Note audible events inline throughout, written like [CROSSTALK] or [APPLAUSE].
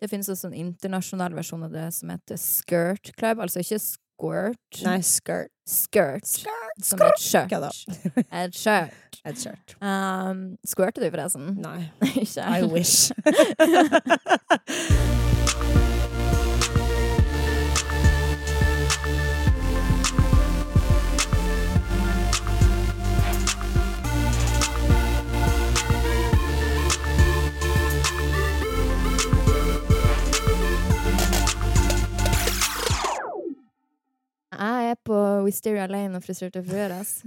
Det finnes også en internasjonal versjon av det som heter Skirt Club. Altså ikke squirt. Nei, skirt. Skirt. Skirt, Som et skjørt. [LAUGHS] Et skjørt. Et skjørt. Um, squirter du, forresten? Nei. [LAUGHS] ikke? I wish. [LAUGHS] Jeg er på Wisteria Lane og frisørte fruer, ass.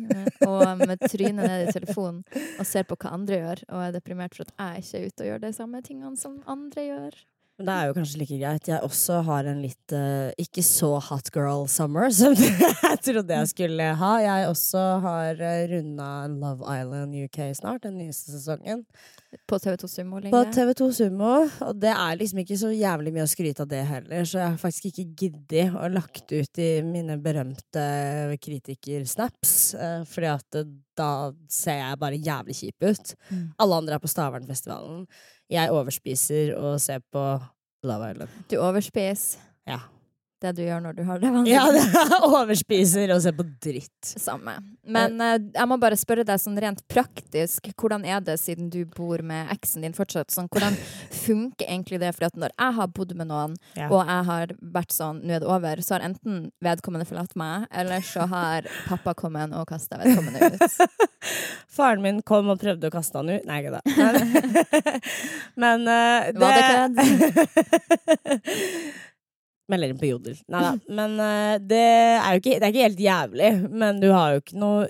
Og med trynet ned i telefonen og ser på hva andre gjør, og er deprimert for at jeg ikke er ute og gjør de samme tingene som andre gjør. Men det er jo kanskje like greit. Jeg også har en litt uh, ikke så hot girl summer [LAUGHS] som jeg trodde jeg skulle ha. Jeg også har uh, runda Love Island UK snart, den nyeste sesongen. På TV2 Sumo På. TV2 Sumo. Og det er liksom ikke så jævlig mye å skryte av det heller, så jeg har faktisk ikke giddet å lagt ut i mine berømte kritikersnaps, uh, fordi at eh, da ser jeg bare jævlig kjip ut. Mm. Alle andre er på Stavernfestivalen. Jeg overspiser og ser på Love Island. Du overspiser Ja. Det du gjør når du har det vanlig. Ja, det er [LAUGHS] overspiser og ser på dritt. Samme. Men eh, jeg må bare spørre deg sånn rent praktisk, hvordan er det siden du bor med eksen din fortsatt? Sånn, hvordan [LAUGHS] funker egentlig det? For når jeg har bodd med noen, Ja. og jeg har vært sånn nå er det over, så har enten vedkommende forlatt meg, eller så har pappa kommet og kasta vedkommende ut. [LAUGHS] Faren min kom og prøvde å kaste han ut. Nei, ikke da. Men, Men det Var det kødd? Melder inn på Jodel. Nei da. Men eh, det er jo ikke, det er ikke helt jævlig. Men du har jo ikke noe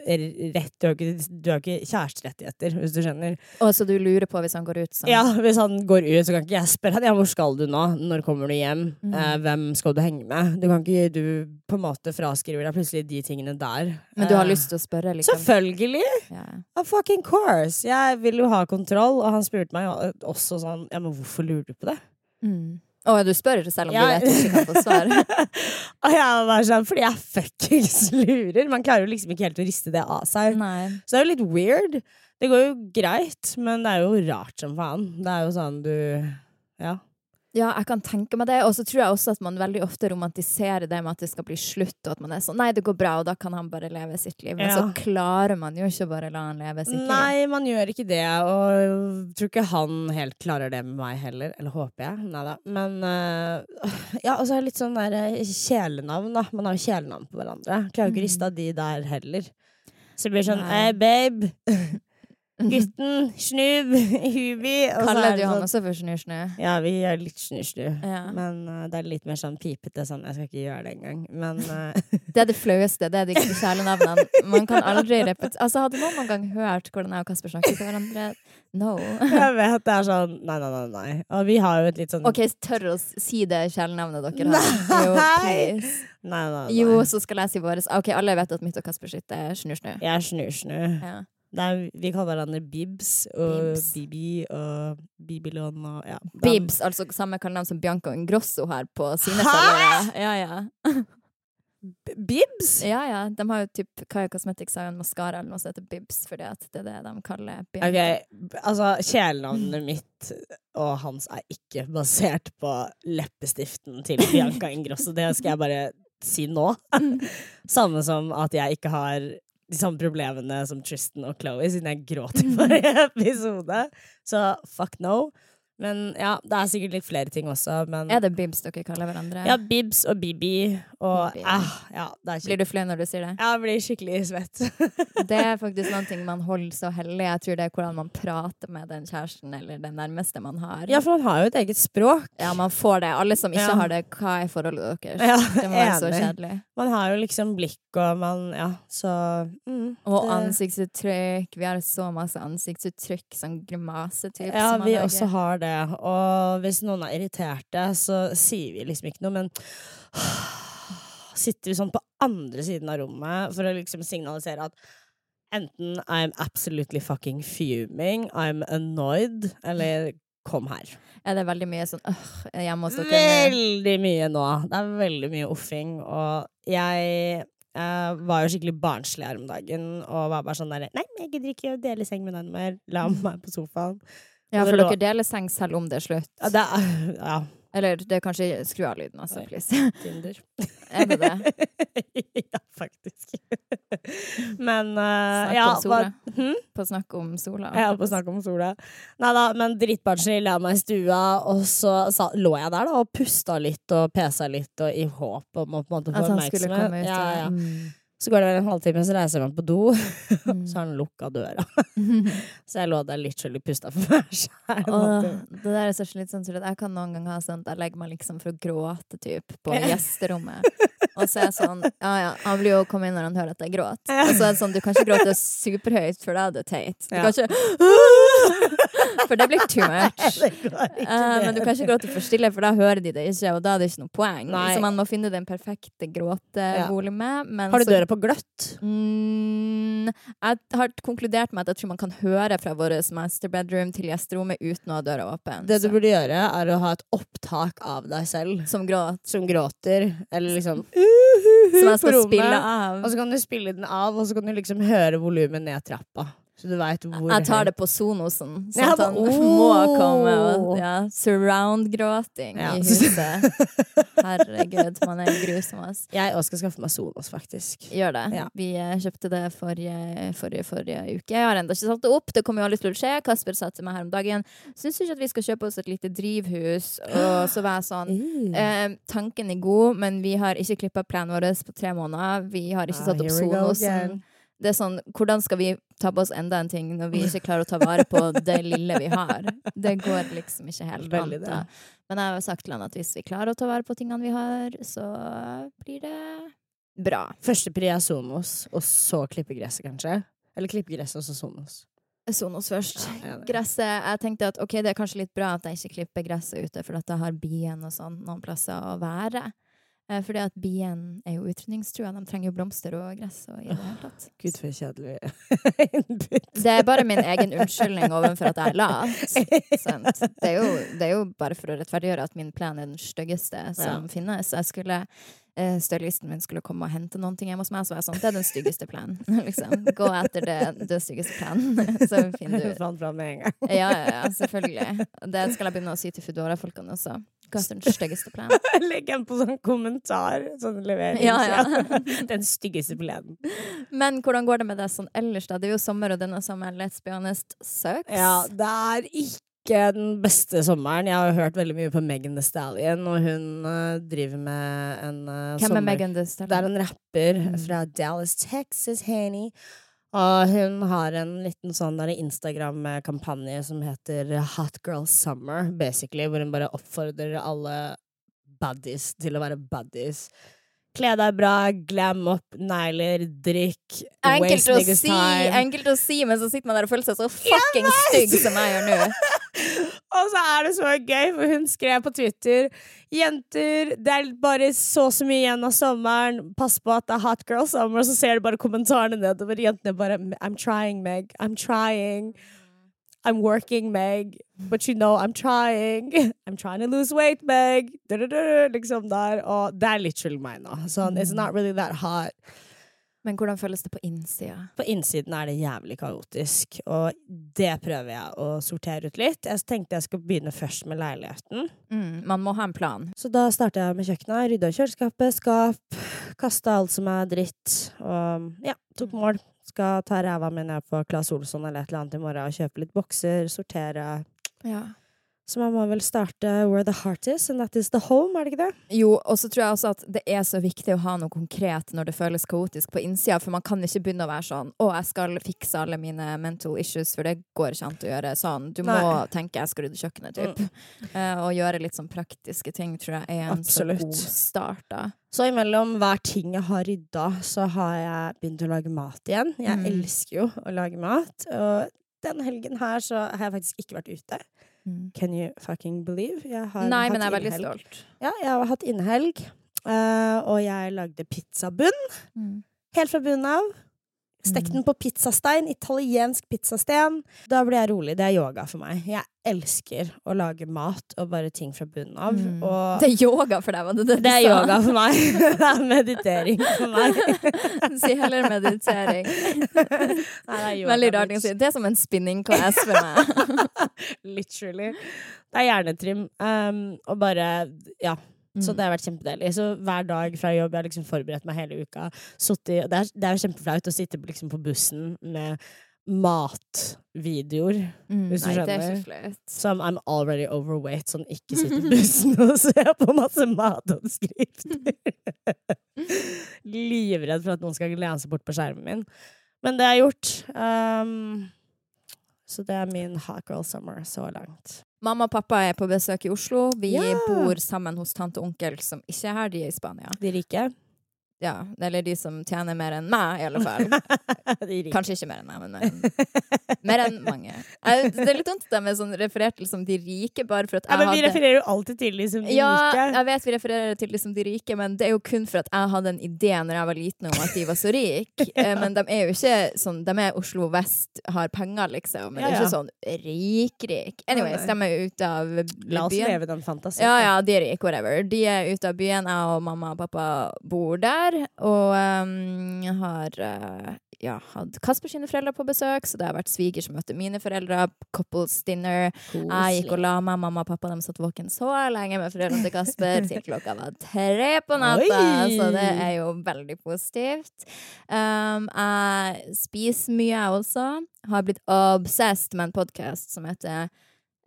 rett Du har ikke, du har ikke kjæresterettigheter, hvis du skjønner. Og så du lurer på hvis han går ut sånn? Ja, Hvis han går ut, så kan ikke jeg spørre han ja, hvor skal du nå? Når kommer du hjem? Mm. Eh, hvem skal du henge med? Du kan ikke du på en måte fraskriver deg plutselig de tingene der. Men du har Eh, lyst til å spørre, liksom? Selvfølgelig! Yeah. Of fucking course! Jeg vil jo ha kontroll, og han spurte meg også sånn Ja, men hvorfor lurer du på det? Mm. Å, du spør selv om Ja. du vet du ikke kan få svar? [LAUGHS] og jeg var sånn Fordi jeg fuckings lurer! Man klarer jo liksom ikke helt å riste det av seg. Nei. Så det er jo litt weird. Det går jo greit, men det er jo rart som faen. Det er jo sånn du Ja. Ja, jeg kan tenke meg det. Og så tror jeg også at man veldig ofte romantiserer det med at det skal bli slutt, og at man er sånn Nei, det går bra, og da kan han bare leve sitt liv. Men Ja. så klarer man jo ikke bare la han leve sitt liv. Nei, man gjør ikke det, og jeg tror ikke han helt klarer det med meg heller. Eller håper jeg. Nei da. Men uh, Ja, og så er det litt sånn der øh, kjælenavn, da. Man har jo kjælenavn på hverandre. Klarer jo ikke å riste av de der heller. Så det blir sånn Hei, Hey, babe. [LAUGHS] Gutten. Snub. [LAUGHS] Hubi. Kaller er du han sånn også for snusnu? Ja, vi gjør litt snu-snu. Ja. Men uh, det er litt mer sånn pipete sånn. Jeg skal ikke gjøre det engang. Men uh... [LAUGHS] Det er det flaueste. Det er de kjælenavnene. Man kan aldri repetere Altså, hadde noen noen gang hørt hvordan jeg og Kasper snakker til hverandre? No. [LAUGHS] jeg vet det er sånn Nei, nei, nei. nei. Og vi har jo et litt sånn OK, tør å si det kjælenavnet dere har. Jo, Nei. please. Nei, nei, nei. Jo, så skal jeg si våres. OK, alle vet at mitt og Kasper sitt er snusnu. Jeg er snu-snu. Ja. Er, vi kaller hverandre Bibs og Bibs. Bibi og Bibilon og ja. Den. Bibs, altså samme kallenavn som Bianca Ingrosso her på sine følgere. Ja, ja. Bibs? ja, ja. De har jo typ Kaya Cosmetics har jo en maskara eller noe som heter Bibs, fordi at det er det de kaller Bianca. Ok, altså kjælenavnet mitt og hans er ikke basert på leppestiften til Bianca Ingrosso. Det skal jeg bare si nå. [LAUGHS] Samme som at jeg ikke har de samme problemene som Tristan og Chloé, siden jeg gråter [LAUGHS] i forrige episode. Så fuck no. Men ja, det er sikkert litt flere ting også, men Er det Bibs dere kaller hverandre? Ja, Bibs og Bibi og Bibi. ah, ja, Blir du flau når du sier det? Ja, jeg blir skikkelig svett. [LAUGHS] Det er faktisk noen ting man holder så hellig. Jeg tror det er hvordan man prater med den kjæresten eller den nærmeste man har. ja, for man har jo et eget språk. Ja, man får det. Alle som ikke Ja. har det, hva er forholdet deres? Ja, det må være så kjedelig. Man har jo liksom blikk og man Ja, så mm, Og det- ansiktsuttrykk. Vi har så masse ansiktsuttrykk, sånn grimasetype. Ja, som man vi også har det. Og hvis noen er irriterte, så sier vi liksom ikke noe, men [SIGHS] sitter vi sånn på andre siden av rommet for å liksom signalisere at enten I'm absolutely fucking fuming, I'm annoyed, eller kom her. Er det veldig mye sånn øh, hjemme hos dere? Veldig mye nå. Det er veldig mye offing, og jeg eh, var jo skikkelig barnslig her om dagen og var bare sånn derre Nei, jeg gidder ikke å dele seng med deg mer. La meg på sofaen. Ja, for dere deler seng selv om det er slutt. Ja, det er, ja. Eller det er kanskje Skru av lyden, altså, please. [LAUGHS] Tinder. Er det det? [LAUGHS] ja, faktisk. [LAUGHS] Men uh, ja, hva- hm? På snakk om sola. Ja, på snakk om sola. Nei da, men dritbarnslig la meg i stua, og så sa, lå jeg der da og pusta litt og pesa litt, og i håp om å på en måte få At han skulle oppmerksomhet. komme ut. Ja, ja. Mm. Så går det vel en halvtime, så reiser jeg meg på do, [LAUGHS] Mm. så har han lukka døra. [LAUGHS] Så jeg lå der literally pusta for meg sjæl. Det der er så slitsomt. at Jeg kan noen ganger ha sånn jeg legger meg liksom for å gråte typ, på gjesterommet. Og så er jeg sånn Ja ja, han blir jo komme inn når han hører at jeg gråter. Og så er det sånn, du kan ikke gråte superhøyt, for da er det teit. Du kan ikke [LAUGHS] For det blir too much. Eh, men du kan ikke gråte for stille, for da hører de det ikke, og da er det ikke noe poeng. Nei. Så man må finne den perfekte gråtevolumet. Har du døra på gløtt? Mm, jeg har konkludert med at jeg tror man kan høre fra vår master bedroom til gjesterommet uten å ha døra åpen. Det du burde gjøre, er å ha et opptak av deg selv som gråt. som gråter, eller liksom Som jeg på skal spille av. Og så kan du spille den av, og så kan du liksom høre volumet ned trappa. Så du veit hvor Jeg tar det på Sonosen, sånn Ja, at han [LAUGHS] må komme. Og, ja, Surround-gråting Ja. i [LAUGHS] huset. Herregud, man er grusom. ass. Jeg òg skal skaffe meg Sonos, faktisk. Gjør det. Ja. Vi eh, kjøpte det forrige, forrige, forrige uke. Jeg har ennå ikke satt det opp. Det kommer jo aldri til å skje. Kasper sa til meg her om dagen Syns du ikke at vi skal kjøpe oss et lite drivhus? Og [GASPS] så var jeg sånn Eh, tanken er god, men vi har ikke klippa planen vår på tre måneder. Vi har ikke Ah, satt opp Sonosen. Det er sånn, Hvordan skal vi ta på oss enda en ting når vi ikke klarer å ta vare på det lille vi har? Det går liksom ikke helt an. Veldig det. da. Men jeg har sagt til han at hvis vi klarer å ta vare på tingene vi har, så blir det bra. Første pri er Sonos, og så klippe gresset, kanskje? Eller klippe gresset og så Sonos. Sonos først. Ja. Gresset, jeg tenkte at ok, det er kanskje litt bra at jeg ikke klipper gresset ute, for at jeg har bien og sånn noen plasser å være. Eh, Fordi at bien er jo utrydningstrua. De trenger jo blomster og gress og i det hele tatt. [SIGHS] Gud, for kjedelig [LAUGHS] innbytt. Det er bare min egen unnskyldning overfor at jeg er lat. Det, er jo, det er jo bare for å rettferdiggjøre at min plan er den styggeste som finnes. Jeg skulle eh, Stylisten min skulle komme og hente noen ting hjemme hos meg, så var jeg sånn Det er den styggeste planen. [LAUGHS] liksom. Gå etter det, det styggeste planen, [LAUGHS] så finner du Fant fram med en gang. Ja, ja, ja, selvfølgelig. Det skal jeg begynne å si til Foodora-folkene også. Etter den styggeste plenen. [LAUGHS] Legg en på sånn kommentar. Sånn levering. Ja, ja. [LAUGHS] Den styggeste plenen. Men hvordan går det med deg sånn ellers, da? Det er jo sommer, og denne sommeren, let's be honest, sucks. Ja, det er ikke den beste sommeren. Jeg har hørt veldig mye på Megan Thee Stallion, og hun eh, driver med en uh, Hvem sommer... er Megan Thee Stallion? Det er en rapper Mm. fra Dallas, Texas, Henny. Og hun har en liten sånn Instagram-kampanje som heter Hot Girl Summer, basically, hvor hun bare oppfordrer alle baddies til å være baddies. Kle deg bra, glam opp, negler, drikk, Enkelt waste niggas si, time. enkelt å si, men så sitter man der og føler seg så fucking stygg som jeg gjør nå. [LAUGHS] Og så er det så gøy, for hun skrev på Twitter Jenter, det er bare så så mye igjen av sommeren. Pass på at det er hot girl summer. Og så ser du bare kommentarene nedover. Jentene bare I'm trying, Meg. I'm trying. I'm working, Meg. But you know I'm trying. I'm trying to lose weight, Meg. Liksom der. Og det er literally meg nå. Sånn, it's not really that hot. Men hvordan føles det på innsida? På innsiden er det jævlig kaotisk, og det prøver jeg å sortere ut litt. Jeg tenkte jeg skulle begynne først med leiligheten. Mm, man må ha en plan. Så da starta jeg med kjøkkenet. Rydda kjøleskapet, skap, kasta alt som er dritt. Og ja, tok mål. Skal ta ræva mi ned på Claes Olsson eller et eller annet i morgen og kjøpe litt bokser, sortere. Ja. Så man må vel starte where the heart is, and that is the home, er det ikke det? Jo, og så tror jeg også at det er så viktig å ha noe konkret når det føles kaotisk på innsida, for man kan ikke begynne å være sånn 'Å, jeg skal fikse alle mine mental issues', for det går ikke an å gjøre sånn. Du må tenke 'jeg skal rydde kjøkkenet', typ. Uh, og gjøre litt sånn praktiske ting, tror jeg er en Absolutt. så god start, da. Så imellom hver ting jeg har rydda, så har jeg begynt å lage mat igjen. Jeg Mm. elsker jo å lage mat. Og den helgen her så har jeg faktisk ikke vært ute. Can you fucking believe? Nei, men jeg er veldig innhelg. stolt. Ja, jeg har hatt innehelg. Uh, og jeg lagde pizzabunn. Mm. Helt fra bunnen av. Stekt den på pizzastein. Italiensk pizzasten. Da blir jeg rolig. Det er yoga for meg. Jeg elsker å lage mat og bare ting fra bunnen av. Mm. Det er yoga for deg, var det det du det er sa? yoga for meg. [LAUGHS] Det er meditering for meg. [LAUGHS] Si heller meditering. Nei, det yoga, Veldig rart å si. Det er som en spinning class for meg. [LAUGHS] Literally. Det er hjernetrim. Um, og bare Ja. Så Mm. det har vært kjempedeilig. Så hver dag fra jobb, jeg har liksom forberedt meg hele uka. Sittet, det, er, det er kjempeflaut å sitte liksom på bussen med matvideoer Mm, Hvis du nei, er skjønner. som I'm already overweight. Sånn ikke sitte på [LAUGHS] bussen og se på masse matoppskrifter. [LAUGHS] Livredd for at noen skal lene seg bort på skjermen min. Men det har gjort. Um, så det er min hot girl summer så langt. Mamma og pappa er på besøk i Oslo. Vi Ja. bor sammen hos tante og onkel, som ikke er her, de er i Spania. De rike. Ja, Eller de som tjener mer enn meg, i alle fall. [LAUGHS] Kanskje ikke mer enn meg, men mer enn, mer enn mange. Jeg, det er litt dumt at de sånn referert til som de rike, bare for at Ja, jeg men vi hadde refererer jo alltid til de som de ja, rike. jeg vet vi refererer til de som de rike, men det er jo kun for at jeg hadde en idé når jeg var liten om at de var så rike. ja. [LAUGHS] Men de er jo ikke sånn De er Oslo vest, har penger, liksom. Men det er Ja, ja. ikke sånn rik-rik. Anyways, de er jo ute av byen. La oss leve den fantasien. Ja, ja, de er rike, whatever. De er ute av byen. Jeg og mamma og pappa bor der. Og um, har uh, ja, hatt Kasper sine foreldre på besøk, så det har vært sviger som møtte mine foreldre. Couples dinner. Jeg gikk og la meg. Mamma og pappa de satt våken så lenge med foreldrene til Kasper til klokka var tre på natta. Oi! Så det er jo veldig positivt. Um, jeg spiser mye, jeg også. Har blitt obsessed med en podkast som heter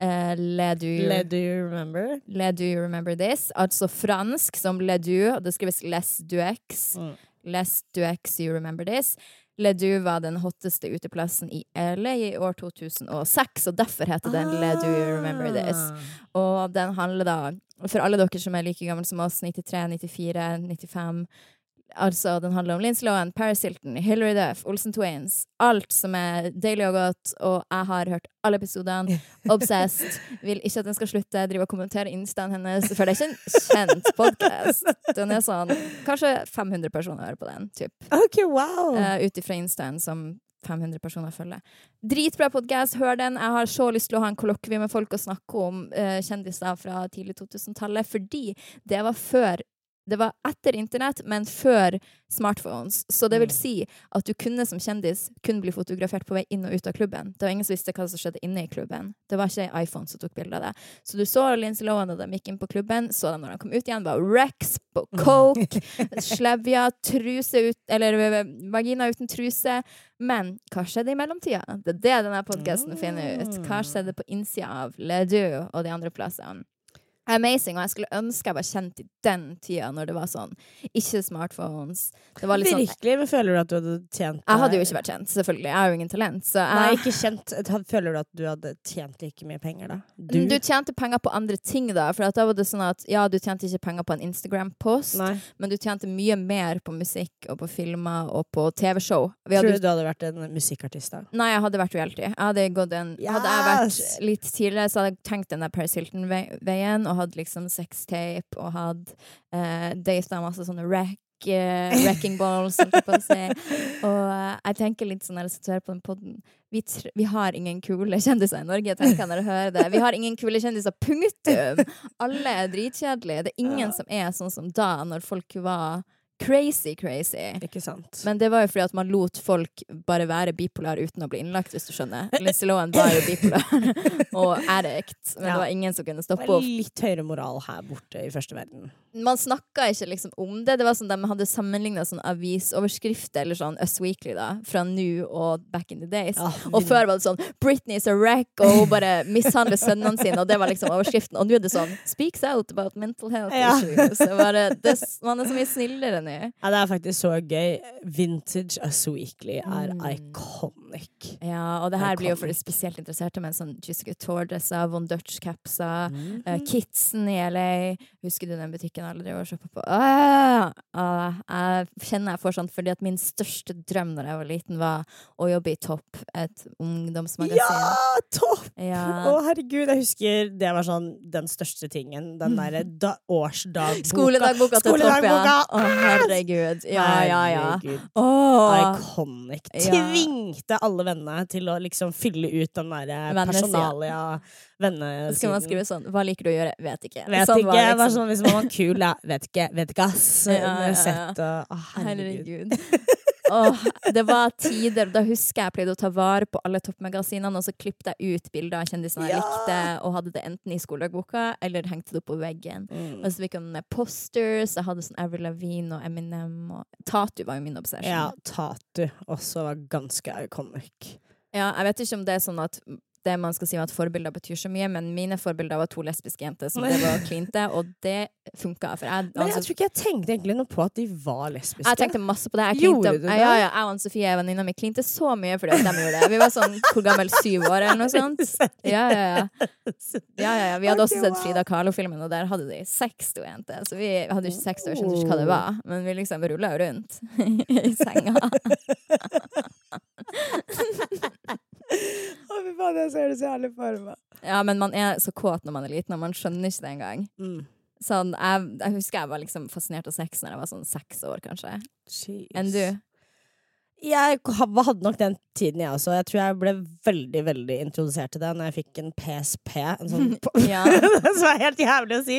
uh, Le du Le do you remember? Le du remember this? Altså fransk som le du, det skrives les du ex. Mm. Les du ex, you remember this. Le du var den hotteste uteplassen i LA i år 2006, og derfor heter den Le du remember this. Ah. Og den handler da, for alle dere som er like gamle som oss, 93, 94, 95 Altså, den handler om Lince Lohan, Paris Hilton, Hilary Duff, Olsen Twins. Alt som er deilig og godt, og jeg har hørt alle episodene. [LAUGHS] Obsessed. Vil ikke at den skal slutte. Driver og kommenterer instaen hennes. For det er ikke en kjent podkast. Den er sånn Kanskje 500 personer hører på den, typ. Ok, wow! Uh, Ut ifra instaen som 500 personer følger. Dritbra podkast, hør den. Jeg har så lyst til å ha en kollokvie med folk og snakke om uh, kjendiser fra tidlig 2000-tallet, fordi det var før det var etter internett, men før smartphones. Så det vil Mm. si at du kunne som kjendis kun bli fotografert på vei inn og ut av klubben. Det var ingen som visste hva som skjedde inne i klubben. Det var ikke ei iPhone som tok bilde av det. Så du så Lindsay Lohan da de gikk inn på klubben, så dem når de kom ut igjen, var Rex på [LAUGHS] coke, slevja, truse ut Eller eh, vagina uten truse. Men hva skjedde i mellomtida? Det er det denne podkasten finner ut. Hva skjedde på innsida av Ledu og de andre plassene? Amazing, og jeg skulle ønske jeg var kjent i den tida, når det var sånn ikke smartphones. Det var litt sånn Virkelig, men føler du at du hadde tjent Jeg hadde jo ikke vært kjent, selvfølgelig. Jeg har jo ingen talent. Så Nei, ikke kjent. Føler du at du hadde tjent like mye penger, da? du? tjente penger på andre ting, da. For da var det sånn at ja, du tjente ikke penger på en Instagram-post, men du tjente mye mer på musikk og på filmer og på TV-show. Tror du du hadde vært en musikkartist, da? Nei, jeg hadde vært reality. Jeg hadde, gått en, hadde jeg vært litt tidligere, så hadde jeg tenkt den der Paris Hilton-veien og hadde liksom sextape og hadde eh, data masse sånne wreck, eh, wrecking balls, holdt jeg på å si. [LAUGHS] Og eh, jeg tenker litt sånn når jeg sitter på den podden vi, vi har ingen kule kjendiser i Norge, tenker jeg når jeg hører det. Vi har ingen kule kjendiser, punktum! Alle er dritkjedelige. Det er ingen som er sånn som da, når folk var crazy, crazy. Ikke sant? Men det var jo fordi at man lot folk bare være bipolar uten å bli innlagt, hvis du skjønner. Lindsay Lohan var jo bipolar [LAUGHS] og addict, men Ja. det var ingen som kunne Det stoppe henne. litt høyere moral her borte i første verden. Man snakka ikke liksom om det. Det var sånn De hadde sammenligna sånn avisoverskrifter eller sånn Us Weekly da, fra nå og back in the days. Ja, Og før var det sånn Britney is a wreck', og hun bare mishandler sønnene sine, og det var liksom overskriften. Og nå er det sånn 'Speaks out about mental health Ja. issues'. Det bare, det, man er så mye snillere nå. Ja, det er faktisk så gøy. Vintage Us Weekly er Mm. iconic. Ja, og det her iconic. blir jo for de spesielt interesserte med en sånn Jessica Tour-dresser, Von Dutch-capser. mm. Uh, Kitsen i LA. Husker du den butikken alle drev og shoppa på? Ah, ah, jeg kjenner jeg får sånn fordi at min største drøm da jeg var liten, var å jobbe i Topp, et ungdomsmagasin. Ja, topp! Ja. Å, herregud, jeg husker det var sånn den største tingen. Den derre årsdagboka. Skoledagboka til Topp, ja. Å, herregud. Ja, ja, ja. Iconic. Tvingte alle vennene til å liksom fylle ut den der personalia vennesiden. skal man skrive sånn Hva liker du å gjøre? Vet ikke. Vet sånn ikke. var liksom- sånn, hvis man var kul, ja. Vet ikke. Vet ikke, ass. [LAUGHS] Ja, ja, ja. Sett Å, herregud. Herregud. [LAUGHS] Åh, det var tider Da husker jeg jeg pleide å ta vare på alle toppmagasinene, og så klippet jeg ut bilder av kjendisene jeg Ja. likte, og hadde det enten i skoledagboka eller hengte det opp på veggen. Mm. Og så fikk jeg med posters. Jeg hadde sånn Avril Lavigne og Eminem. Og Tatu var jo min obsession. Ja, Tatu også var ganske iconic. Ja, jeg vet ikke om det er sånn at det man skal si om at forbilder betyr så mye, men mine forbilder var to lesbiske jenter som [LAUGHS] det var klinte, og det funka. For jeg, Men jeg altså, tror ikke jeg tenkte egentlig noe på at de var lesbiske. jeg tenkte masse på det. Jeg klinte, det? Ja, ja, jeg og Anne-Sofie, venninna mi, klinte så mye fordi de gjorde det. Vi var sånn hvor gammel, syv år eller noe [LAUGHS] sånt. Ja, ja, ja. ja, ja, ja. Vi hadde også sett. Frida Kahlo-filmen, og der hadde de sex, to jenter. Så vi hadde ikke sex, og skjønte ikke hva det var. Men vi liksom rulla jo rundt [LAUGHS] i senga. Å, fy faen, jeg ser det så jævlig for meg. Ja, men man er så kåt når man er liten, og man skjønner ikke det engang. Mm. Sånn, jeg, jeg husker jeg var liksom fascinert av sex når jeg var sånn seks år, kanskje. Jeez. Enn du? Jeg hadde nok den tiden, jeg også. Jeg tror jeg ble veldig veldig introdusert til det når jeg fikk en PSP. En sånn [LAUGHS] Ja. [LAUGHS] Som er helt jævlig å si,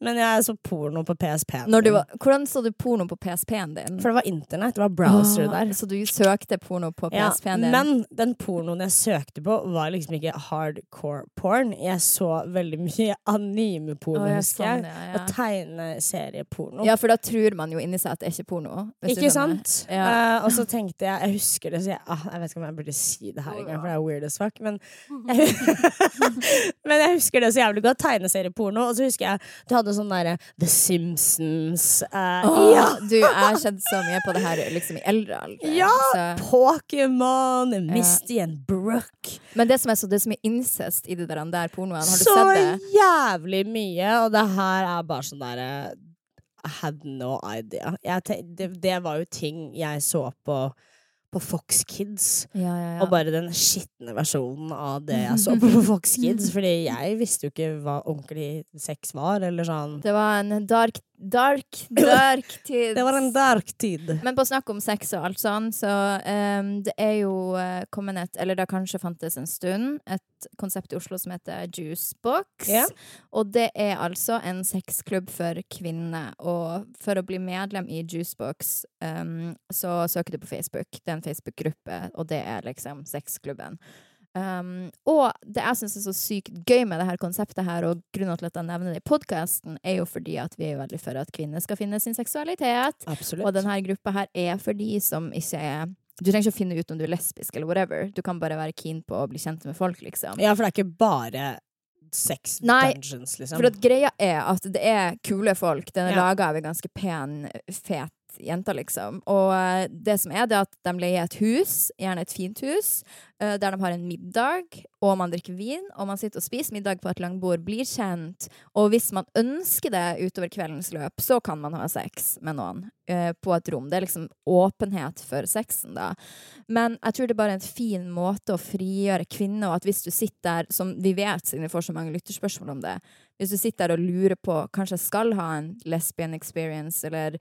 men jeg så porno på PSP-en. Når du var, hvordan så du porno på PSP-en din? For det var internett, det var browser Åh, der. Så du søkte porno på Ja, PSP-en din? men den pornoen jeg søkte på, var liksom ikke hardcore porn. Jeg så veldig mye [LAUGHS] anime-porno, Å, ja, husker sånn, jeg. ja, Og tegneserieporno. ja, for da tror man jo inni seg at det er ikke porno. Ikke sant? Ja. Eh, og så tenkte jeg Jeg husker det, så jeg, ah, jeg vet ikke om jeg burde si det her engang, for det er weird as fuck. Men jeg, [LAUGHS] men jeg husker det så jævlig godt. Tegneserieporno. Og så husker jeg du hadde sånn derre The Simpsons. Uh, Åh, ja! Du, jeg har sett så mye på det her liksom i eldre alder. Ja! Så. Pokémon, Misty and Brooke. Men det som er så, det er så mye incest i det der, der pornoen, Har du Så sett det? Så jævlig mye, og det her er bare sånn derre I had no idea. Det, det var jo ting jeg så på på Fox Kids. Ja, ja, ja. Og bare den skitne versjonen av det jeg så på [LAUGHS] Fox Kids. Fordi jeg visste jo ikke hva ordentlig sex var, eller sånn. Det var en dark, dark, [LAUGHS] dark tid. Det var en dark tid. Men på snakk om sex og alt sånn, så um, det er jo uh, kommet et Eller det kanskje fantes en stund, et konsept i Oslo som heter Juicebox. Ja. Og det er altså en sexklubb for kvinner. Og for å bli medlem i Juicebox, um, så søker du på Facebook. Det er en Facebook-gruppe, og det er liksom sexklubben. Um, og det jeg syns er så sykt gøy med det her konseptet her, og grunnen til at jeg nevner det i podkasten, er jo fordi at vi er veldig for at kvinner skal finne sin seksualitet. Absolutt. Og denne gruppa her er for de som ikke er Du trenger ikke å finne ut om du er lesbisk eller whatever. Du kan bare være keen på å bli kjent med folk, liksom. Ja, for det er ikke bare sex Nei, dungeons, liksom. For at greia er at det er kule folk. Den er Ja. laga av en ganske pen, fet jente, liksom. Og eh, det som er, det er at de leier et hus, gjerne et fint hus, eh, der de har en middag, og man drikker vin, og man sitter og spiser middag på et langbord, blir kjent, og hvis man ønsker det utover kveldens løp, så kan man ha sex med noen eh, på et rom. Det er liksom åpenhet for sexen, da. Men jeg tror det er bare en fin måte å frigjøre kvinner, og at hvis du sitter der, som vi vet siden vi får så mange lytterspørsmål om det, hvis du sitter der og lurer på kanskje jeg skal ha en lesbian experience, eller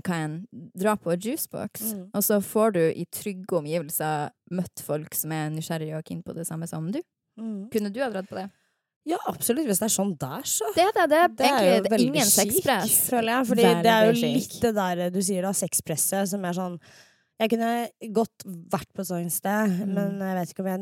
hva enn, dra på juicebox, Mm. og så får du i trygge omgivelser møtt folk som er nysgjerrige og keen på det samme som du. Mm. Kunne du ha dratt på det? Ja, absolutt. Hvis det er sånn der, så. Det det. Det Det er jo veldig chic, føler jeg. Fordi det er jo litt det der du sier, da, sexpresset, som er sånn Jeg kunne godt vært på et sånt sted, Mm. men jeg vet ikke om jeg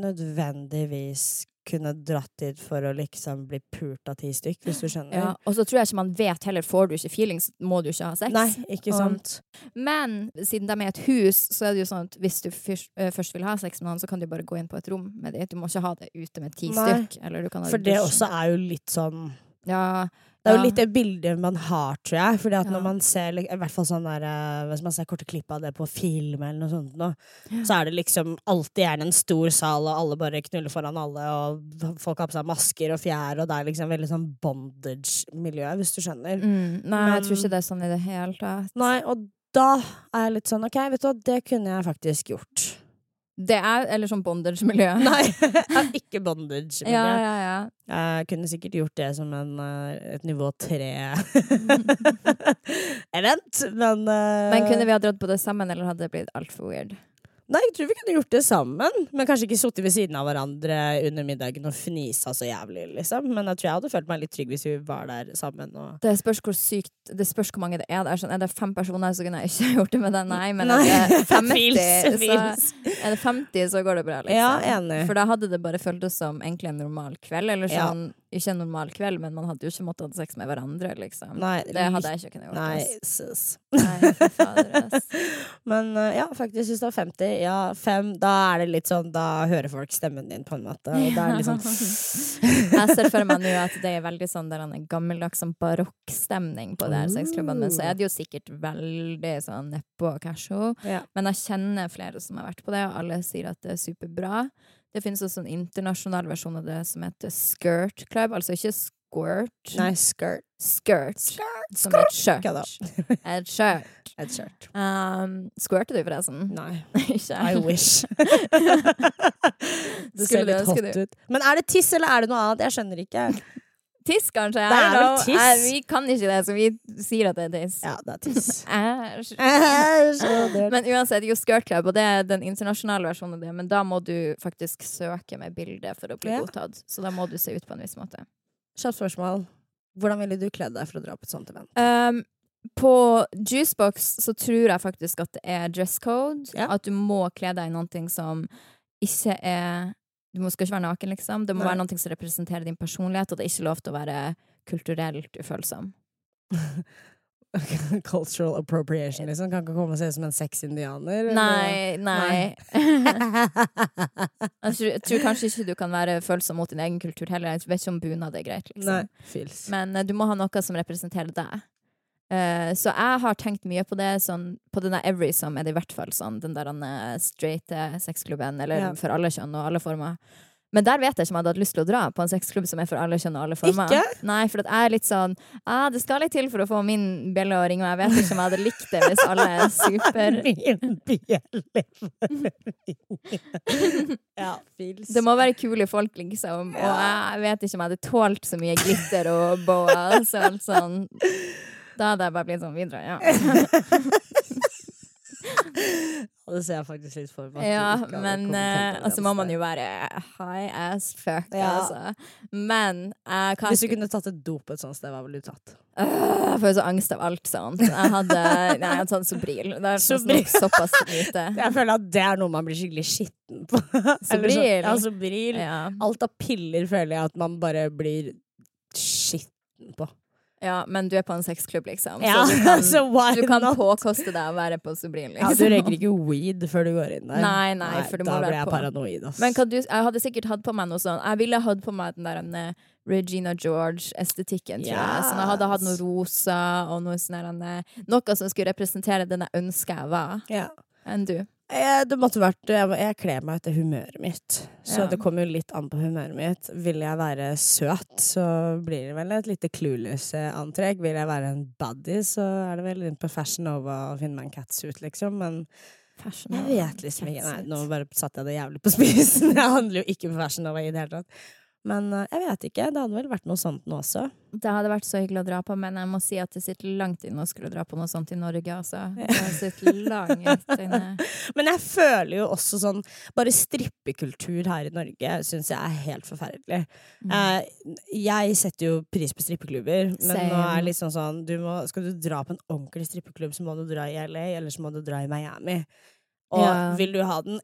nødvendigvis kunne dratt dit for å liksom bli pult av ti stykk, hvis du skjønner. Ja, og så tror jeg ikke man vet heller, får du ikke feelings, må du ikke ha sex. Nei, ikke Og- sant. Men siden de er et hus, så er det jo sånn at hvis du først, øh, først vil ha sex med noen, så kan du bare gå inn på et rom med dem. Du må ikke ha det ute med ti stykk. Eller du kan ha For det også er jo litt sånn Ja, Det er jo ja. litt det bildet man har, tror jeg. Fordi at Ja. når man ser i hvert fall sånn der, eh, Hvis man ser korte klipp av det på film, eller noe sånt nå, så er det liksom alltid gjerne en stor sal, og alle bare knuller foran alle, og folk har på seg masker og fjær, og det er liksom veldig sånn bondage-miljø, hvis du skjønner. mm, Nei, jeg tror ikke det er sånn i det hele tatt. Nei, og da er jeg litt sånn OK, vet du hva, det kunne jeg faktisk gjort. Det er Eller sånn bondage-miljø. [LAUGHS] Nei, [LAUGHS] ikke bondage-miljø. Ja, ja, ja. Jeg kunne sikkert gjort det som en, eh, et nivå tre-event, [LAUGHS] men uh... Men kunne vi ha dratt på det sammen, eller hadde det blitt altfor weird? Nei, jeg tror vi kunne gjort det sammen. Men kanskje ikke sittet ved siden av hverandre under middagen og fnisa så jævlig, liksom. Men jeg tror jeg hadde følt meg litt trygg hvis vi var der sammen. Og... Det spørs hvor sykt Det spørs hvor mange det er. der. Sånn, er det fem personer, så kunne jeg ikke [LAUGHS] gjort det med den. Nei, men Nei. [LAUGHS] er det 50, Fils, fils. så er det 50, så går det bra, liksom. Ja, enig. For da hadde det bare føltes som egentlig en normal kveld. Eller Ja. Ikke en normal kveld, men man hadde jo ikke måttet ha sex med hverandre, liksom. Nei, Det hadde jeg ikke kunnet gjort. Nei, sus. Nei, for fader, ass. [LAUGHS] Men eh, ja, faktisk, hvis du har 50, ja, 5, da er det litt sånn Da hører folk stemmen din, på en måte. Og da er det litt sånn [LAUGHS] Jeg ser for meg nå at det er veldig sånn der en gammeldags sånn barokkstemning på de her sexklubbene, men så er det jo sikkert veldig sånn nedpå og casho. ja. Men jeg kjenner flere som har vært på det, og alle sier at det er superbra. Det finnes også en internasjonal versjon av det som heter Skirt Club, altså ikke squirt. Nei, skirt. Skirt. Skirt, Som et skjørt. Et [LAUGHS] skjørt. Et skjørt. Um, squirter du, forresten? Nei. [LAUGHS] ikke? I wish. [LAUGHS] det ser litt hot ut. Men er det tiss, eller er det noe annet? Jeg skjønner ikke. Tiss, kanskje? Det er vel tiss. Eh, vi kan ikke det, så vi sier at det er tiss. Ja, det er tiss. [LAUGHS] Æsj. Æsj. Men uansett, jo Skirt Club, og det er den internasjonale versjonen av det, men da må du faktisk søke med bilde for å bli Ja. godtatt. Så da må du se ut på en viss måte. Kjapt spørsmål. Hvordan ville du kledd deg for å dra på et sånt event? Um, på Juicebox så tror jeg faktisk at det er dress code. Ja. At du må kle deg i noe som ikke er Du må- skal ikke være naken, liksom. Det må Nei. være noe som representerer din personlighet, og det er ikke lov til å være kulturelt ufølsom. [LAUGHS] Cultural appropriation, liksom. Kan ikke komme og se ut som en sexindianer. Nei, Nei, nei. jeg, tror, jeg tror kanskje ikke du kan være følsom mot din egen kultur heller. Jeg vet ikke om bunad er greit, liksom. Nei. Fils. Men eh, du må ha noe som representerer deg. Eh, så jeg har tenkt mye på det. Sånn, på der Every som er det i hvert fall sånn, den der uh, straighte sexklubben, eller Ja. for alle kjønn og alle former. Men der vet jeg ikke om jeg hadde hatt lyst til å dra på en sexklubb som er for alle kjønn og alle former. Ikke? Nei, for jeg er litt sånn ah, Det skal litt til for å få min bjelle å ringe, og jeg vet ikke om jeg hadde likt det hvis alle er super [LAUGHS] Min bjelle. [LAUGHS] ja. Det må være kule folk, liksom. Og jeg vet ikke om jeg hadde tålt så mye glitter og boa. Så alt sånn Da hadde jeg bare blitt sånn videre, ja. [LAUGHS] Og det ser jeg faktisk litt for meg. Ja, men eh, til altså må man jo være high as fuck, Ja. altså. Men uh, hva Hvis du kunne tatt et dop et sånt sted, hva ville du tatt? Uh, Jeg får jo så angst av alt sånt. Jeg hadde, nei, jeg hadde tatt Sobril. Det er Sobril. såpass lite. [LAUGHS] Jeg føler at det er noe man blir skikkelig skitten på. [LAUGHS] Sobril. så-? Ja, Sobril. Ja. Alt av piller føler jeg at man bare blir skitten på. Ja, men du er på en sexklubb, liksom. Ja, Så du [LAUGHS] kan, så du kan påkoste deg å være på. Ja, Liksom. du røyker ikke weed før du går inn der. Nei, nei, for du må da blir jeg på. paranoid, ass. Men du, jeg hadde sikkert hatt på meg noe sånn Jeg ville hatt på meg den der en, Regina George-estetikken, tror jeg. Så jeg hadde hatt noe rosa og noe sånn eh, Noe som skulle representere den jeg ønska jeg var. ja. Enn du. Eh, Det måtte vært Jeg, jeg kler meg etter humøret mitt, så Ja. det kommer jo litt an på humøret mitt. Vil jeg være søt, så blir det vel et lite clueless-antrekk. Vil jeg være en buddy, så er det vel inn på Fashion Nova å finne meg en catsuit, liksom. Men Fashion jeg vet liksom ikke Nei, nå bare satte jeg det jævlig på [LAUGHS] spissen. Jeg handler jo ikke på Fashion Nova i det hele tatt. Men eh, jeg vet ikke. Det hadde vel vært noe sånt nå også. Det hadde vært så hyggelig å dra på, men jeg må si at det sitter langt inne å skulle dra på noe sånt i Norge, altså. Det sitter langt inne. [LAUGHS] Men jeg føler jo også sånn Bare strippekultur her i Norge syns jeg er helt forferdelig. Mm. Eh, jeg setter jo pris på strippeklubber, men Same. nå er det liksom sånn du må, Skal du dra på en ordentlig strippeklubb, så må du dra i LA, eller så må du dra i Miami. Og Ja. vil du ha den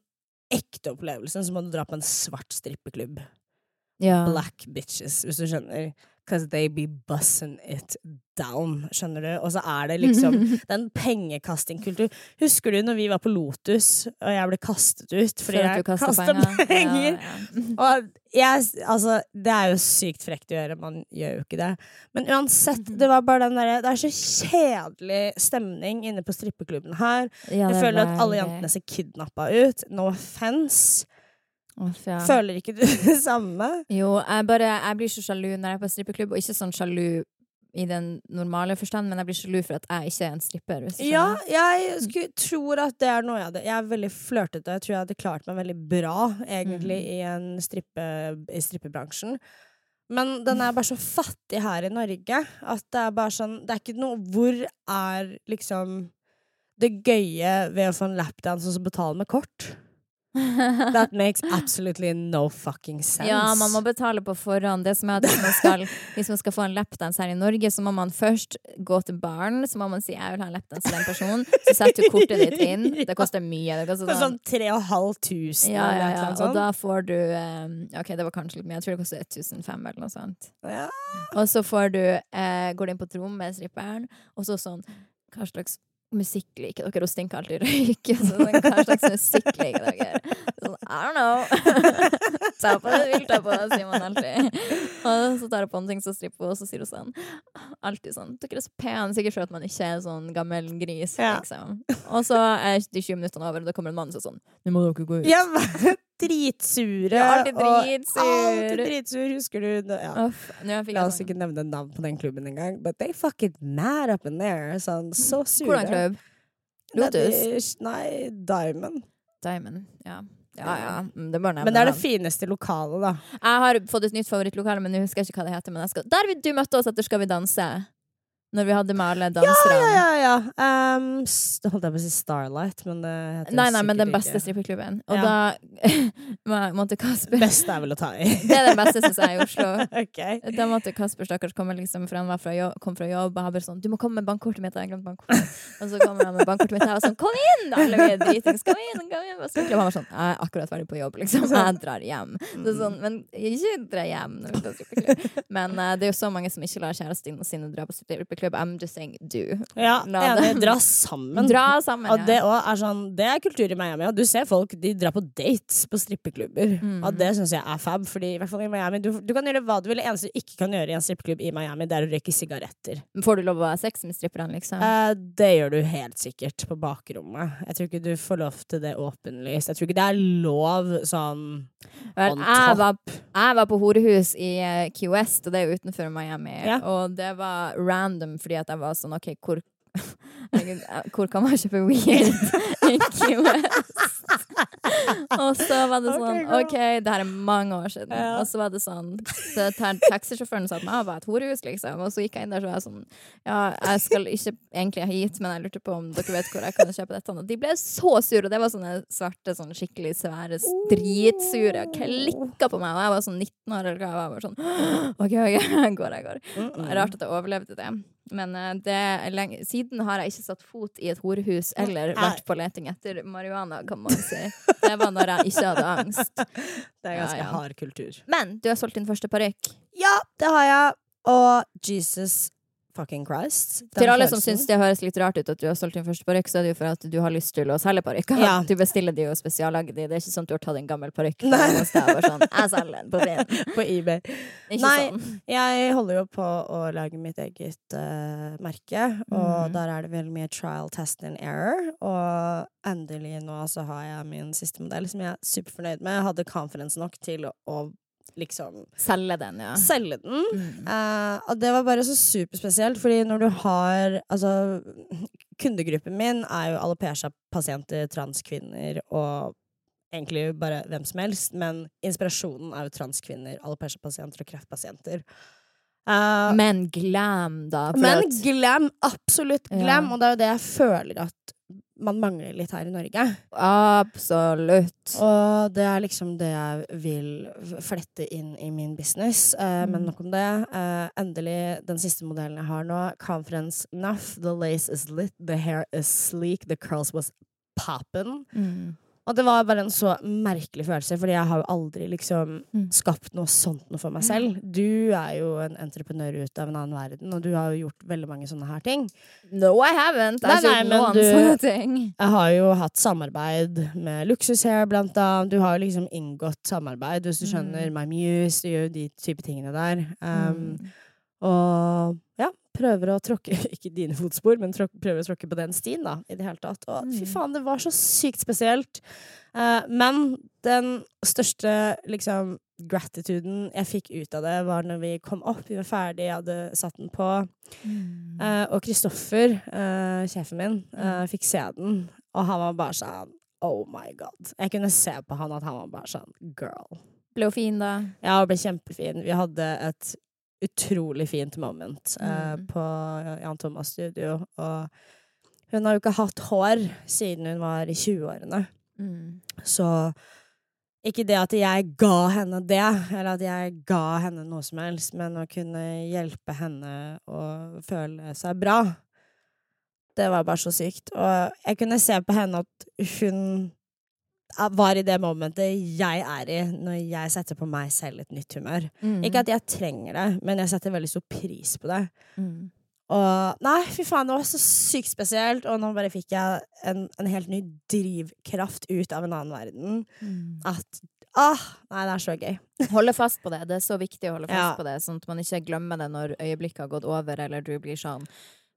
ekte opplevelsen, så må du dra på en svart strippeklubb. Ja. Black bitches, hvis du skjønner. Cause they be bussing it down, skjønner du? Og så er det liksom [LAUGHS] den pengekastingkultur. Husker du når vi var på Lotus, og jeg ble kastet ut fordi For jeg kasta penger? [LAUGHS] penger? Ja, ja. Og jeg, altså, det er jo sykt frekt å gjøre, man gjør jo ikke det. Men uansett, Mhm. det var bare den derre Det er så kjedelig stemning inne på strippeklubben her. Jeg er føler at alle jentene ser kidnappa ut. No offence. Ja. Føler ikke du [LAUGHS] det samme? Jo, jeg, bare, jeg blir så sjalu når jeg er på strippeklubb, og ikke sånn sjalu i den normale forstand, men jeg blir sjalu for at jeg ikke er en stripper. Ja, jeg tror at det er noe jeg hadde Jeg er veldig flørtete. Jeg tror jeg hadde klart meg veldig bra, egentlig, Mm. i, en strippe, i strippebransjen. Men den er bare så fattig her i Norge at det er bare sånn Det er ikke noe Hvor er liksom det gøye ved å få en lapdance og så betale med kort? [LAUGHS] That makes absolutely no fucking sense. Ja, man må betale på forhånd. Det som er at hvis man skal, hvis man skal få en lapdance her i Norge, så må man først gå til baren, så må man si 'jeg vil ha en lapdance til den personen', så setter du kortet ditt inn. [LAUGHS] Det koster mye. Det koster sånn sånn tre og halvt tusen ja, ja, ja. Og da får du eh, Ok, det var kanskje litt mye. Jeg tror det koster 1500 eller noe sånt. Ja. Og så får du eh, går du inn på et rom med stripperen, og så sånn Hva slags musikk liker dere? Hun stinker alltid røyk. Så sånn, hva slags musikk liker dere? Sånn, I don't know. [LAUGHS] ta på det du vil ta på, sier man alltid. Og så tar hun på en ting så stripper, hun, og så sier hun sånn Alltid sånn Dere er så pene, sikkert for at man ikke er sånn gammel gris, Ja. liksom. Og så er de 20 minuttene over, og da kommer en mann som er sånn Nå må dere gå ut. Ja, dritsure. Ja, alltid og dritsur. Alltid dritsur, husker du? Ja. Uff, La oss sånn ikke nevne navn på den klubben engang, but they fucking mad up in there. Sånn, så sure. Hvordan klubb? Lotus? Nei, Diamond. Diamond. Ja. Ja, ja. Mm, Det Men det er det fineste lokalet, da. Jeg har fått et nytt favorittlokale, men jeg husker ikke hva det heter. Skal... Der du møtte oss etter Skal vi danse. Når vi hadde med alle danserne. Ja, ja, ja. Um, s- det holdt jeg på å si Starlight, men det heter Nei, nei, men den beste strippeklubben. Og Ja. da [LAUGHS] måtte Kasper Beste er vel å ta i. [LAUGHS] Det er den beste, syns jeg, i Oslo. [LAUGHS] okay. Da måtte Kasper stakkars komme, liksom, for han fra jobb, kom fra jobb. Og han bare sånn 'Du må komme med bankkortet mitt.' Jeg glemte glemt bankkortet. Og så kommer han med bankkortet mitt, og sånn 'Kom inn!' Alle vi er dritings. Kom inn, kom inn. Og så han var sånn 'Jeg er akkurat ferdig på jobb, liksom. Jeg drar hjem'. Så sånn, men ikke dra hjem. Men uh, det er jo så mange som ikke lar kjærestene sine dra på strippeklubb. I'm just saying do. Ja, enig. Dra sammen. Dra sammen, Og ja. det er sånn Det er kultur i Miami. Og du ser folk de drar på dates på strippeklubber. Mm. Og det syns jeg er fab. Fordi i hvert fall i Miami du, du kan gjøre hva du vil. Det eneste du ikke kan gjøre i en strippeklubb i Miami, det er å røyke sigaretter. Får du lov å ha sex med stripperne, liksom? Eh, det gjør du helt sikkert på bakrommet. Jeg tror ikke du får lov til det åpenlyst. Jeg tror ikke det er lov sånn Vel, jeg, var, jeg var på horehus i eh, Key West, og det er jo utenfor Miami. Ja. Og det var random fordi at jeg var sånn OK, hvor [LAUGHS] hvor kan man kjøpe weed [LAUGHS] i Key West? og så var det sånn OK, OK, det her er mange år siden. Ja. Og så var det sånn så Taxisjåføren sa at meg var et horehus, liksom. Og så gikk jeg inn der så var jeg sånn Ja, jeg skal ikke egentlig hit, men jeg lurte på om dere vet hvor jeg kan kjøpe dette. Og de ble så sure, og det var sånne svarte, sånn skikkelig svære, dritsure. Klikka på meg, og jeg var sånn 19 år eller hva. Jeg var bare sånn [GASPS] OK, OK, [LAUGHS] jeg går, jeg går. Rart at jeg overlevde det. Men eh, det siden har jeg ikke satt fot i et horehus eller vært på leting etter marihuana, kan man si. Det var når jeg ikke hadde angst. [LAUGHS] Det er Ja, ganske ja. hard kultur. Men du har solgt din første parykk. Ja, det har jeg. Og Jesus fucking Christ. Til alle som syns det høres litt rart ut at du har solgt din første parykk, så er det jo for at du har lyst til å selge parykker. Ja. [LAUGHS] Du bestiller de og spesiallager de. Det er ikke sånn at du har tatt en gammel parykk sånn [LAUGHS] Jeg selger den på Finn. På eBay. Ikke Nei. sånn. Jeg holder jo på å lage mitt eget uh, merke, og mm. der er det veldig mye trial, test and error. Og endelig nå så har jeg min siste modell, som jeg er superfornøyd med. Jeg hadde confidence nok til å liksom Selge den, ja. selge den. Mm. Uh, og det var bare så superspesielt, fordi når du har Altså, kundegruppen min er jo alopecia-pasienter, transkvinner og egentlig bare hvem som helst, men inspirasjonen er jo transkvinner, alopecia-pasienter og kreftpasienter. Uh, Men glam, da. men glam, absolutt Ja. og det er jo det jeg føler at man mangler litt her i Norge. Absolutt. Og det er liksom det jeg vil flette inn i min business. Eh, Men Mm. nok om det. Eh, endelig den siste modellen jeg har nå. Conference Nuff. The lace is lit, the hair is sleek, the curls was poppin'. Mm. Og det var bare en så merkelig følelse, fordi jeg har jo aldri liksom Mm. skapt noe sånt noe for meg selv. Du er jo en entreprenør ut av en annen verden, og du har jo gjort veldig mange sånne her ting. No, I haven't. Nei, nei, men du- Jeg har jo hatt samarbeid med Luksushair, blant annet. Du har jo liksom inngått samarbeid, hvis du skjønner. Mm. My Muse, du gjør jo de type tingene der. Um, Mm. Og ja, prøver å tråkke [LAUGHS] Ikke dine fotspor, men tråk, prøver å tråkke på den stien, da, i det hele tatt. Og fy Mm. faen, det var så sykt spesielt. Eh, men den største liksom gratituden jeg fikk ut av det, var når vi kom opp, vi var ferdige, jeg hadde satt den på. Mm. Eh, og Kristoffer, eh, sjefen min, eh, Mm. fikk se den, og han var bare sånn Oh my god. Jeg kunne se på han at han var bare sånn Girl. Ble hun fin, da? Ja, hun ble kjempefin. Vi hadde et utrolig fint moment eh, Mm. på Jan Thomas studio, og hun har jo ikke hatt hår siden hun var i 20-årene. Mm. Så ikke det at jeg ga henne det, eller at jeg ga henne noe som helst, men å kunne hjelpe henne å føle seg bra, det var bare så sykt. Og jeg kunne se på henne at hun var i det momentet jeg er i, når jeg setter på meg selv et nytt humør. Mm. Ikke at jeg trenger det, men jeg setter veldig stor pris på det. Mm. Og nei, fy faen, det var så sykt spesielt, og nå bare fikk jeg en, en helt ny drivkraft ut av en annen verden. Mm. At Åh, Nei, det er så gøy. [LAUGHS] Holde fast på det. Det er så viktig å holde fast Ja. på det, sånn at man ikke glemmer det når øyeblikket har gått over, eller du blir sånn.